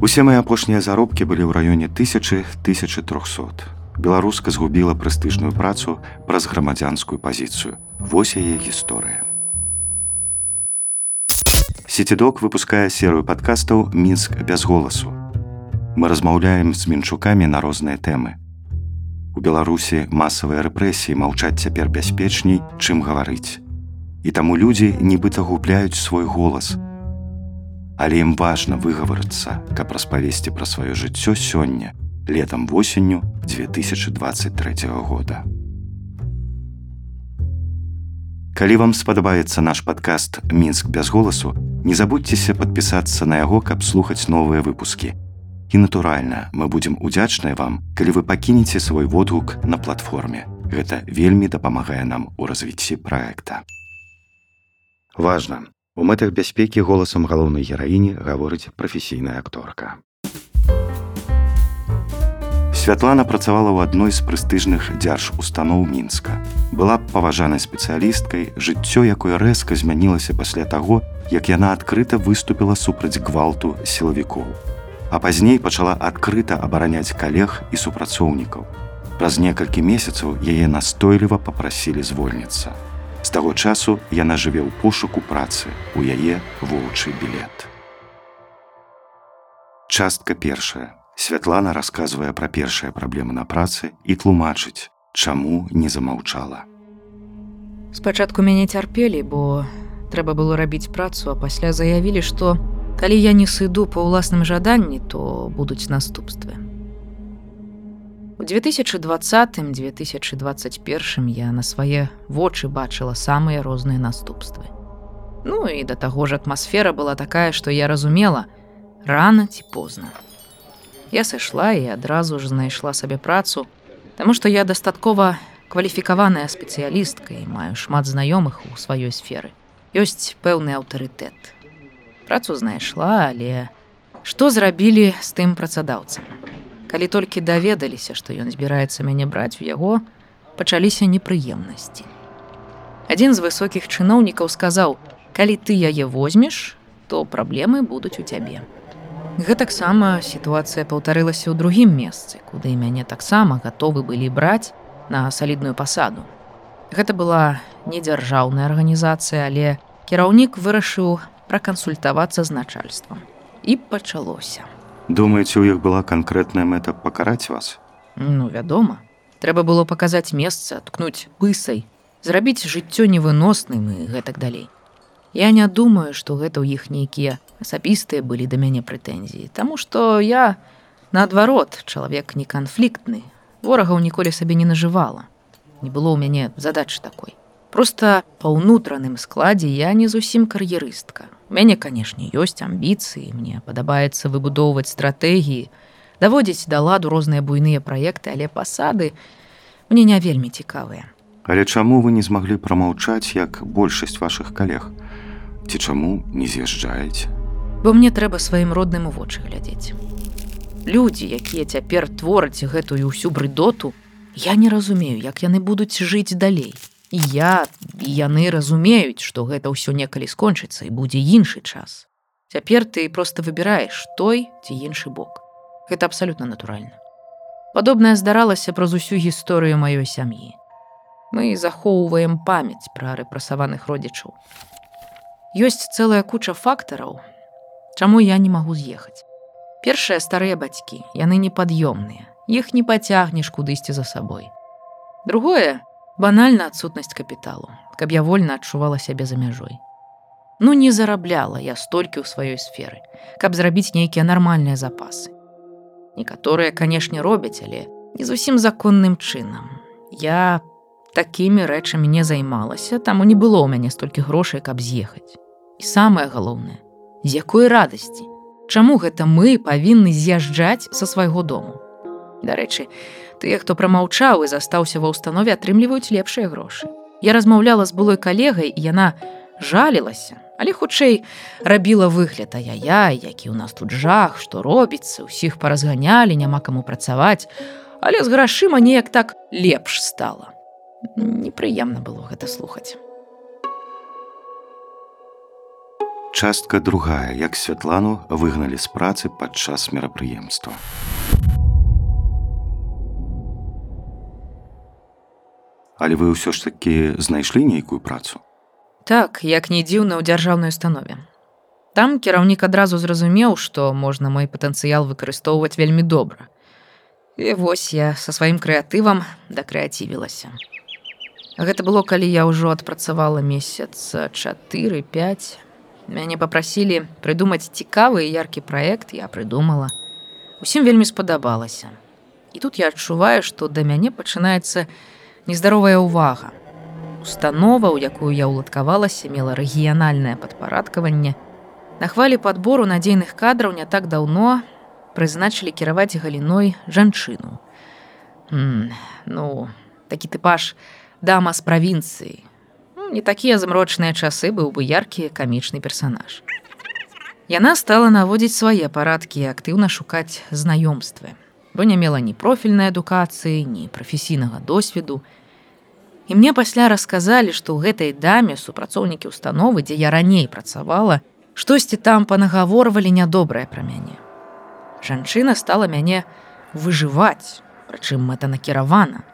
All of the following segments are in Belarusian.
Усе мои апошнія заробкі былі ў раёне 1000-1300. Беларуска згубіла прэстыжную працу праз грамадзянскую пазіцыю. Вось яе гісторыя. Сецідок выпускае серыю падкастаў мінск без голасу. Мы размаўляем з мінчукамі на розныя тэмы. У Беларусі масавыя рэпрэсіі маўчаць цяпер бяспечней, чым гаварыць. І таму людзі нібыта губляюць свой голас. Але ім важна выгаварыцца, каб распавесці пра сваё жыццё сёння, летом восенню 2023 года. Калі вам спадабаецца наш падкаст мінск без голасу, не забудьцеся падпісацца на яго, каб слухаць новыя выпускі. І натуральна, мы будзем удзячныя вам, калі вы пакінеце свой водгук на платформе. Гэта вельмі дапамагае нам у развіцці праекта. Важна, у мэтах бяспекі голасам галоўнай гераіні гаворыць прафесійная акторка. Святлана працавала ў адной з прэстыжных дзярж устаноў мінска. Была паважанай спецыялісткай, жыццё якой рэзка змянілася пасля таго, як яна адкрыта выступіла супраць гвалту сілавікоў. А пазней пачала адкрыта абараняць калег і супрацоўнікаў. Праз некалькі месяцаў яе настойліва папрасілі звольніцца. З таго часу яна жыве ў пошуку працы, у яе воўчы білет. Частка першая Святлана расказвае пра першыя праблемы на працы і тлумачыць, чаму не замаўчала. Спачатку мяне цярпелі, бо трэба было рабіць працу, а пасля заявілі, што калі я не сыду па ўласным жаданні, то будуць наступствы. У 2020-2021 я на свае вочы бачыла самыя розныя наступствы. Ну і да таго ж атмасфера была такая, што я разумела, рана ці позна. Я сышла і адразу ж знайшла сабе працу, Таму што я дастаткова кваліфікаваная спецыялістка і маю шмат знаёмых у сваёй сферы. Ёсць пэўны аўтарытэт. Працу знайшла, але што зрабілі з тым працадаўцам. Калі толькі даведаліся, што ён збіраецца мяне браць у яго, пачаліся непрыемнасці. Адзін з высокіх чыноўнікаў сказаў: « Калі ты яе возьмеш, то праблемы будуць у цябе. Гэтаксама сітуацыя паўтарылася ў другім месцы, куды мяне таксама гатовы былі браць на салідную пасаду. Гэта была не дзяржаўная арганізацыя, але кіраўнік вырашыў пракансультавацца з начальствам. І пачалося. Думаеце, у іх была канкрэтная мэта пакараць вас? Ну, вядома, трэба было паказаць месца, ткнуць пысай, зрабіць жыццё невыносным і гэтак далей. Я не думаю, што гэта ў іх нейкія асабістыя былі да мяне прэтэнзіі, Таму што я наадварот, чалавек не канфліктны, ворагаў ніколі сабе не нажывала. Не было ў мяне задачы такой. Просто па ўнутраным складзе я не зусім кар'ерыстка. У мяне, канешне, ёсць амбіцыі, мне падабаецца выбудоўваць стратэгіі, даводзіць да ладу розныя буйныя праекты, але пасады мне не вельмі цікавыя. Але чаму вы не змаглі прамаўчаць як большасць вашых калег? ці чаму не з'язджаеце бо мне трэба сваім родным у вочы глядзець людзі якія цяпер твораць гэтую ўсю брыдоту я не разумею як яны будуць жыць далей і я і яны разумеюць што гэта ўсё некалі скончыцца і будзе іншы час. Цяпер ты просто выбіраеш той ці іншы бок. Гэта абсалютна натуральна. Падобнае здаралася праз усю гісторыю маёй сям'і. Мы захоўваем памяць пра рэпрасаваных родзічаў. Ёсць цэлая куча фактараў, чаму я не магу з'ехаць. Першыя старыя бацькі, яны непад'ёмныя, іх не пацягнеш кудысьці за сабой. Другое банальна адсутнасць капіталу, каб я вольна адчувала сябе за мяжой. Ну не зарабляла я столькі ў сваёй сферы, каб зрабіць нейкія нармальныя запасы. Некаторыя, канешне, робяць, але не зусім законным чынам. Я такімі рэчамі не займалася, таму не было ў мяне столькі грошай, каб з'ехаць. І самае галоўнае, з якой радасці, Чаму гэта мы павінны з'язджаць са свайго дому. Дарэчы, тыя, хто прамаўчаў і застаўся ва ўстанове, атрымліваюць лепшыя грошы. Я размаўляла з былой калегай і яна жалілася, але хутчэй рабіла выгляд а я, які ў нас тут жах, што робіцца, усіх паразганялі, няма каму працаваць, але з грашыма неяк так лепш стала непрыемна было гэта слухаць. Частка другая, як святлану выгналі з працы падчас мерапрыемства. Але вы ўсё ж такі знайшлі нейкую працу. Так, як не дзіўна ў дзяржаўнай установе. Там кіраўнік адразу зразумеў, што можна мой патэнцыял выкарыстоўваць вельмі добра. І вось я са сваім крэатывам дакрэацівілася. Гэта было, калі я ўжо адпрацавала месяц 4-5. Мяне папрасілі прыдумаць цікавы і яркі праект, я прыдумала. Усім вельмі спадабалася. І тут я адчуваю, што да мяне пачынаецца нездаровая ўвага. Установа, у якую я ўладкавалася, мела рэгіянальнае падпарадкаванне. На хвалі падбору надзейных кадраў не так даўно прызначылі кіраваць галіной жанчыну. М, Ну, такі тыпаж, дама з правінцыі. Ну, не такія змрочныя часы быў бы яркі камічны персанаж. Яна стала наводзіць свае парадкі і актыўна шукаць знаёмствы, бо не мела ні профільнай адукацыі, ні прафесійнага досведу. І мне пасля расказалі, што ў гэтай даме супрацоўнікі установы, дзе я раней працавала, штосьці там панагаворвалі нядобрае пра мяне. Жанчына стала мяне выжываць, прычым мэта накіравана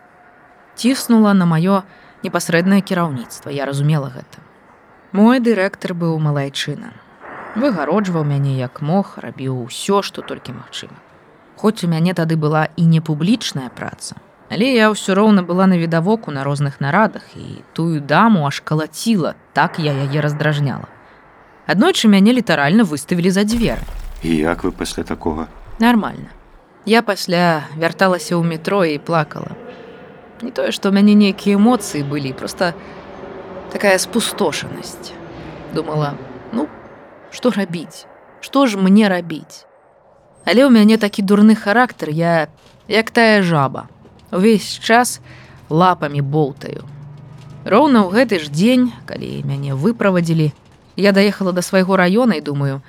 ціснула на маё непасрэднае кіраўніцтва я разумела гэта мой дырэктар быў малайчына выгароджваў мяне як мог рабіў усё што толькі магчыма хоць у мяне тады была і не публічная праца. Але я ўсё роўна была на відавоку на розных нарадах і тую даму аж калаціла так я яе раздражняла. Аднойчы мяне літаральна выставілі за дзверы І як вы пасля такога? нормально. Я пасля вярталася ў метро і плакала. Не тое што ў мяне нейкія эмоцыі былі просто такая спустошанасць думала ну што рабіць што ж мне рабіць але ў мяне такі дурны характар я як тая жаба увесь час лапамі болтаю роўна ў гэты ж дзень калі мяне выправадзілі я даехала да свайго раёна і думаю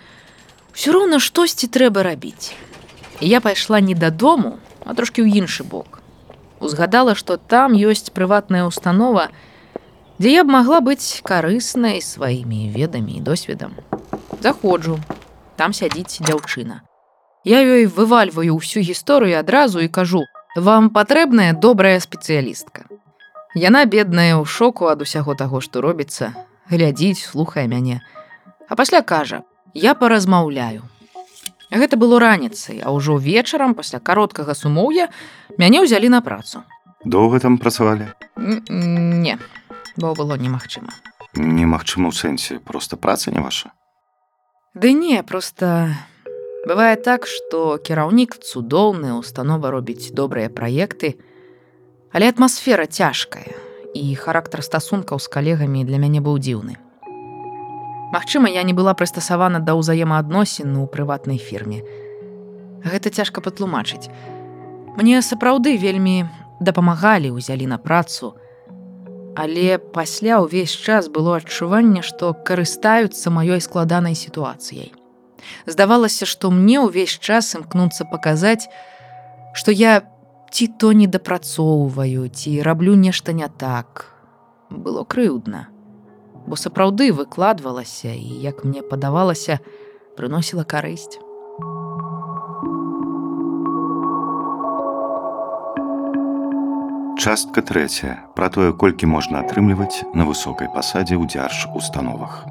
ўсё роўна штосьці трэба рабіць і я пайшла не дадому а трошки ў іншы бок узгадала, што там ёсць прыватная установа, дзе я б магла быць карыснай сваімі ведамі і досведам. Заходжу, там сядзіць дзяўчына. Я ёй вывальваю ўсю гісторыю адразу і кажу: вам патрэбная добрая спецыялістка. Яна бедная ў шоку ад усяго таго, што робіцца, глядзіць, слухае мяне. А пасля кажа: я паразмаўляю. Гэта было раніцай, а ўжо вечарам пасля кароткага сумоўя мяне ўзялі на працу. Доўга там працавалі? Не, бо было немагчыма. Немагчыма ў сэнсе, проста праца не ваша. Ды не, просто бывае так, што кіраўнік цудоўны, установа робіць добрыя праекты, але атмасфера цяжкая і характар стасункаў з калегамі для мяне быў дзіўны. Магчыма, я не была прыстасавана да ўзаемаадносін у прыватнай фірме. Гэта цяжка патлумачыць. Мне сапраўды вельмі дапамагалі, узялі на працу. Але пасля ўвесь час было адчуванне, што карыстаюцца маёй складанай сітуацыяй. Здавалася, што мне ўвесь час імкнуцца паказаць, што я ці то не дапрацоўваю, ці раблю нешта не так. Было крыўдна бо сапраўды выкладвалася і як мне падавалася прыносіла карысць Частка трэцяя пра тое, колькі можна атрымліваць на высокай пасадзе ў дзярж установах.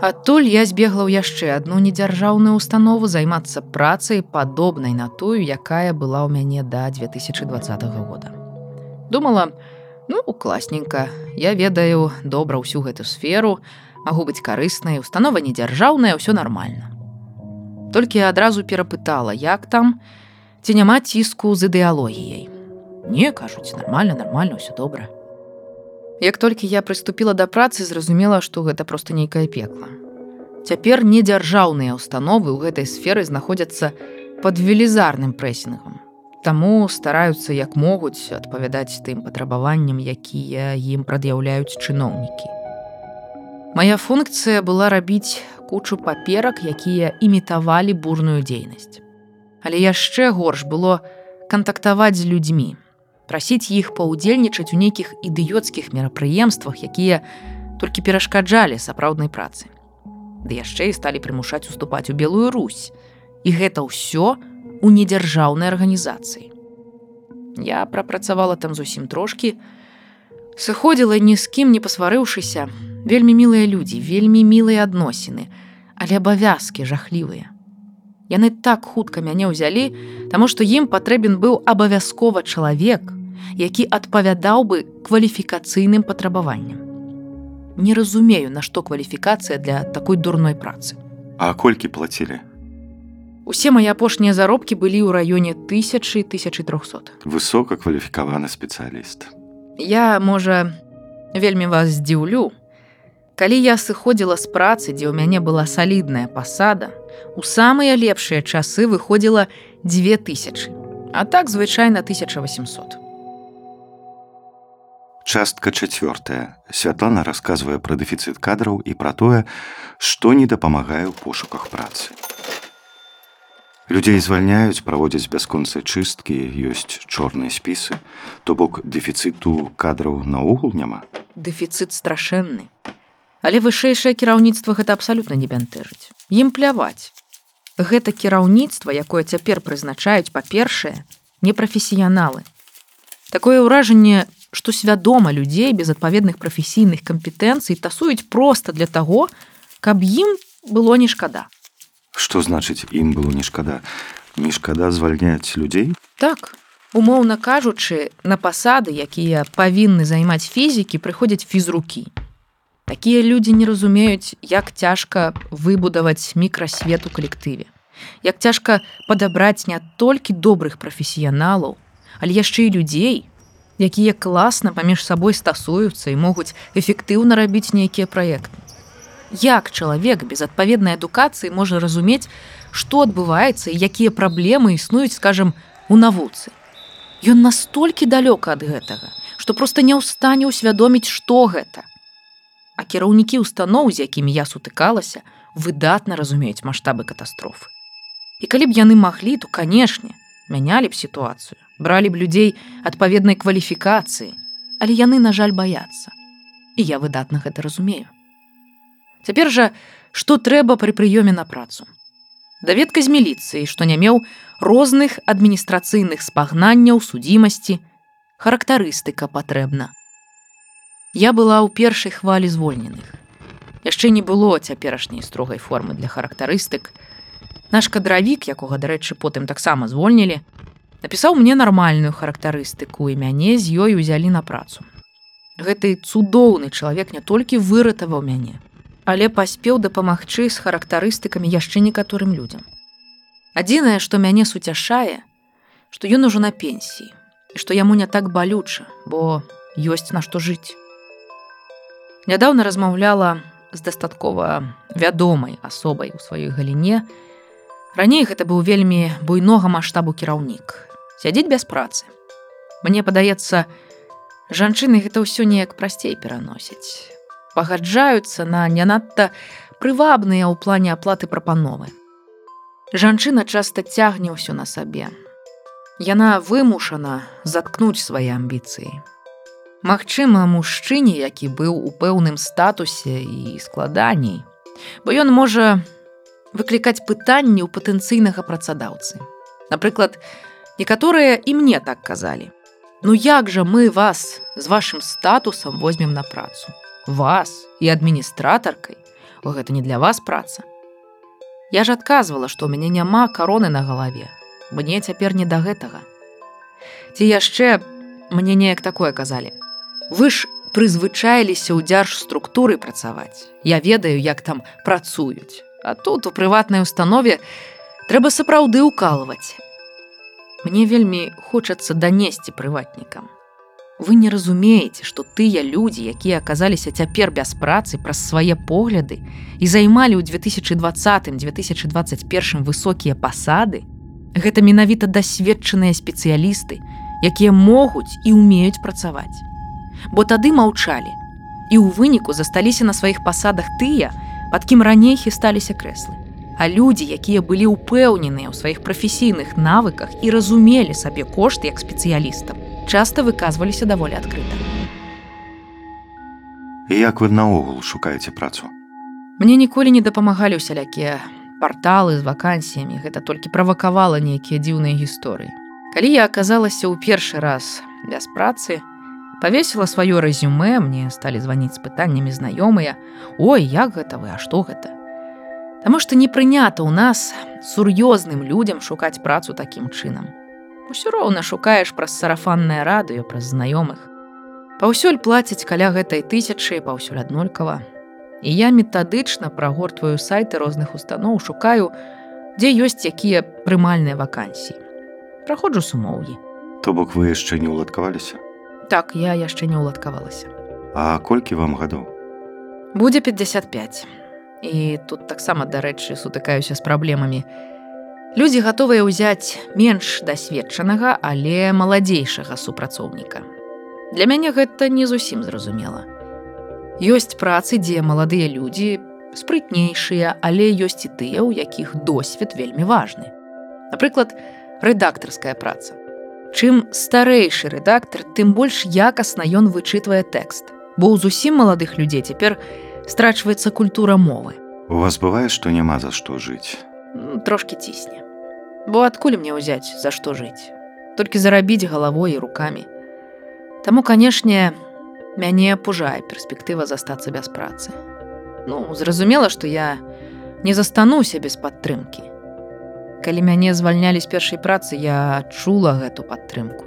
Адтуль я збегла ў яшчэ адну недзяржаўную установу займацца працай падобнай на тую, якая была ў мяне да 2020 года. Думала, ну класненька, я ведаю добра ўсю гэту сферу, магу быць карыснай, установа недзяржаўная, ўсё нармальна. Толькі адразу перапытала, як там, ці няма ціску з ідэалогіяй. Не кажуць, нармальна, нармальна, ўсё добра. Як толькі я прыступіла да працы, зразумела, што гэта проста нейкае пекла. Цяпер недзяржаўныя установы ў гэтай сферы знаходзяцца пад велізарным прэсінгам. Таму стараюцца як могуць адпавядаць тым патрабаванням, якія ім прад'яўляюць чыноўнікі. Мая функцыя была рабіць кучу паперак, якія імітавалі бурную дзейнасць. Але яшчэ горш было кантактаваць з людзьмі, прасіць іх паўдзельнічаць у нейкіх ідыёцкіх мерапрыемствах, якія толькі перашкаджалі сапраўднай працы. ды яшчэ і сталі прымушаць уступаць у белую Русь. І гэта ўсё у недзяржаўнай арганізацыі. Я прапрацавала там зусім трошкі, сыходзіла ні з кім не пасварыўшыся, вельмі мілыя людзі, вельмі мілыя адносіны, але абавязкі жахлівыя. Яны так хутка мяне ўзялі, таму што ім патрэбен быў абавязкова чалавек, які адпавядаў бы кваліфікацыйным патрабаванням. Не разумею, нашто кваліфікацыя для такой дурной працы. А колькі плацілі? Усе мае апошнія заробкі былі ў раёне 1000-1300. Высокакваліфікаваны спецыяліст. Я, можа, вельмі вас здзіўлю. Калі я сыходзіла з працы, дзе ў мяне была салідная пасада, у самыя лепшыя часы выходзіла 2000, а так звычайна 1800. Частка чацвёртая. Святлана расказвае пра дэфіцыт кадраў і пра тое, што не дапамагае ў пошуках працы. Людзей звальняюць, праводзяць бясконцыя чысткі, ёсць чорныя спісы, то бок дэфіцыту кадраў наогул няма. Дэфіцыт страшэнны. Але вышэйшае кіраўніцтва гэта абсалютна не бянтэжыць. Ім пляваць. Гэта кіраўніцтва, якое цяпер прызначаюць па-першае, непрафесіяналы. Такое ўражанне, што свядома людзей без адпаведных прафесійных кампетэнцый тасуюць проста для таго, каб ім было не шкада. Што значыць ім было не шкада, не шкада звальняць людзей? Так, умоўна кажучы, на пасады, якія павінны займаць фізікі, прыходзяць фізрукі. Такія людзі не разумеюць, як цяжка выбудаваць мікрасвет у калектыве. Як цяжка падабраць не толькі добрых прафесіяналаў, але яшчэ і людзей, якія класна паміж сабой стасуюцца і могуць эфектыўна рабіць нейкія праекты. Як чалавек без адпаведнай адукацыі можа разумець, што адбываецца і якія праблемы існуюць, скажем, у навуцы. Ён настолькі далёка ад гэтага, што проста не ў стане ўсвядоміць, што гэта. А кіраўнікі устаноў, з якімі я сутыкалася, выдатна разумеюць маштабы катастрофы. І калі б яны маглі, то канешне, мянялі б сітуацыю, бралі б людзей адпаведнай кваліфікацыі, але яны, на жаль, баяцца. І я выдатна гэта разумею. Цяпер жа, што трэба пры прыёме на працу. Даведка з міліцыі, што не меў розных адміністрацыйных спагнанняў судзімасці, характарыстыка патрэбна. Я была ў першай хвалі звольненых. Яшчэ не было цяперашняй строгай формы для характарыстык. Наш кадравік, якога, дарэчы, потым таксама звольнілі, напісаў мне нармальную характарыстыку і мяне з ёй узялі на працу. Гэты цудоўны чалавек не толькі выратаваў мяне, але паспеў дапамагчы з характарыстыкамі яшчэ некаторым людзям. Адзінае, што мяне суцяшае, што ён ужо на пенсіі і што яму не так балюча, бо ёсць на што жыць нядаўна размаўляла з дастаткова вядомай асобай у сваёй галіне. Раней гэта быў вельмі буйнога маштабу кіраўнік. сядзець без працы. Мне падаецца, жанчыны гэта ўсё неяк прасцей пераносяць. Пагаджаюцца на не надта прывабныя ў плане аплаты прапановы. Жанчына часта цягне ўсё на сабе. Яна вымушана заткнуць свае амбіцыі. Магчыма, мужчыне, які быў у пэўным статусе і складаней, бо ён можа выклікаць пытанні ў патэнцыйнага працадаўцы. Напрыклад, некаторыя і мне так казалі: « Ну як жа мы вас з вашим статусам возьмем на працу? Вас і адміністратаркай, О гэта не для вас праца. Я ж адказвала, што ў мяне няма кароны на галаве. Мне цяпер не да гэтага. Ці яшчэ мне неяк такое казалі. Вы ж прызвычаіліся ў дзяржструктуры працаваць. Я ведаю, як там працуюць. А тут у прыватнай установе трэба сапраўды ўкалваць. Мне вельмі хочацца данесці прыватнікам. Вы не разумееце, што тыя людзі, якія аказаліся цяпер без працы праз свае погляды і займалі ў 2020-2021 высокія пасады, гэта менавіта дасведчаныя спецыялісты, якія могуць і ўмеюць працаваць бо тады маўчалі. І ў выніку засталіся на сваіх пасадах тыя, пад кім раней хісталіся крэслы. А людзі, якія былі ўпэўненыя ў сваіх прафесійных навыках і разумелі сабе кошт як спецыялістам, часта выказваліся даволі адкрыта. Як вы наогул шукаеце працу? Мне ніколі не дапамагалі ўсялякія парталы з вакансіямі, гэта толькі правакавала нейкія дзіўныя гісторыі. Калі я аказалася ў першы раз без працы, павесіла сваё рэзюме, мне сталі званіць з пытаннямі знаёмыя: « Ой, як гэта вы, а што гэта? Таму што не прынята ў нас сур'ёзным людзям шукаць працу такім чынам. Усё роўна шукаеш праз сарафаннае радыё праз знаёмых. Паўсюль плацяць каля гэтай тысячы паўсюль аднолькава. І я метадычна прагортваю сайты розных устаноў, шукаю, дзе ёсць якія прымальныя вакансіі. Праходжу сумоўі. То бок вы яшчэ не ўладкаваліся. Так я яшчэ не ўладкавалася. А колькі вам гадоў? Будзе 55. І тут таксама, дарэчы, сутыкаюся з праблемамі. Людзі гатовыя ўзяць менш дасведчанага, але маладзейшага супрацоўніка. Для мяне гэта не зусім зразумела. Ёсць працы, дзе маладыя людзі спрытнейшыя, але ёсць і тыя, у якіх досвед вельмі важны. Напрыклад, рэдактарская праца. Чым старэйшы рэдактар, тым больш якасна ён вычытвае тэкст. Бо ў зусім маладых людзей цяпер страчваецца культура мовы. У вас бывае, што няма за што жыць. М, Трошкі цісне. Бо адкуль мне ўзяць, за што жыць? Толькі зарабіць галавой і рукамі. Таму, канешне, мяне пужае перспектыва застацца без працы. Ну, зразумела, што я не застануся без падтрымкі. Калі мяне звальнялі з першай працы, я адчула гэту падтрымку.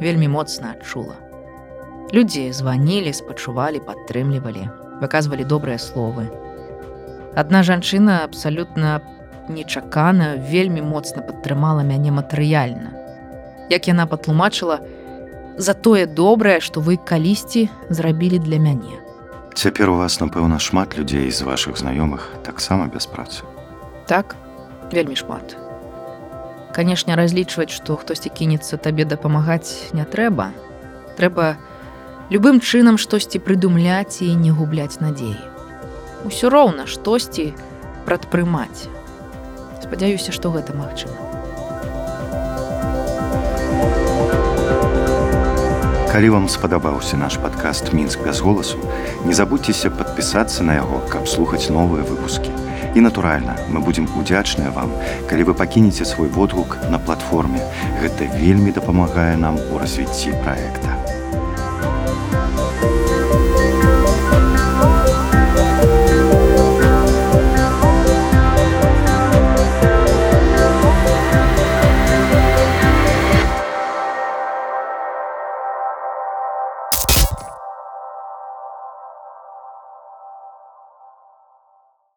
Вельмі моцна адчула. Людзі званілі, спачувалі, падтрымлівалі, выказвалі добрыя словы. Адна жанчына абсалютна нечакана вельмі моцна падтрымала мяне матэрыяльна. Як яна патлумачыла, за тое добрае, што вы калісьці зрабілі для мяне. Цяпер у вас, напэўна, шмат людзей з вашых знаёмых таксама без працы. Так, вельмі шмат. Канешне, разлічваць, што хтосьці кінецца табе дапамагаць не трэба. Трэба любым чынам штосьці прыдумляць і не губляць надзеі. Усё роўна штосьці прадпрымаць. Спадзяюся, што гэта магчыма. Калі вам спадабаўся наш падкаст мінск без голасу, не забудзьцеся падпісацца на яго, каб слухаць новыя выпускі. І натуральна, мы будзем удзячныя вам, калі вы пакінеце свой водгук на платформе. Гэта вельмі дапамагае нам у развіцці праекта.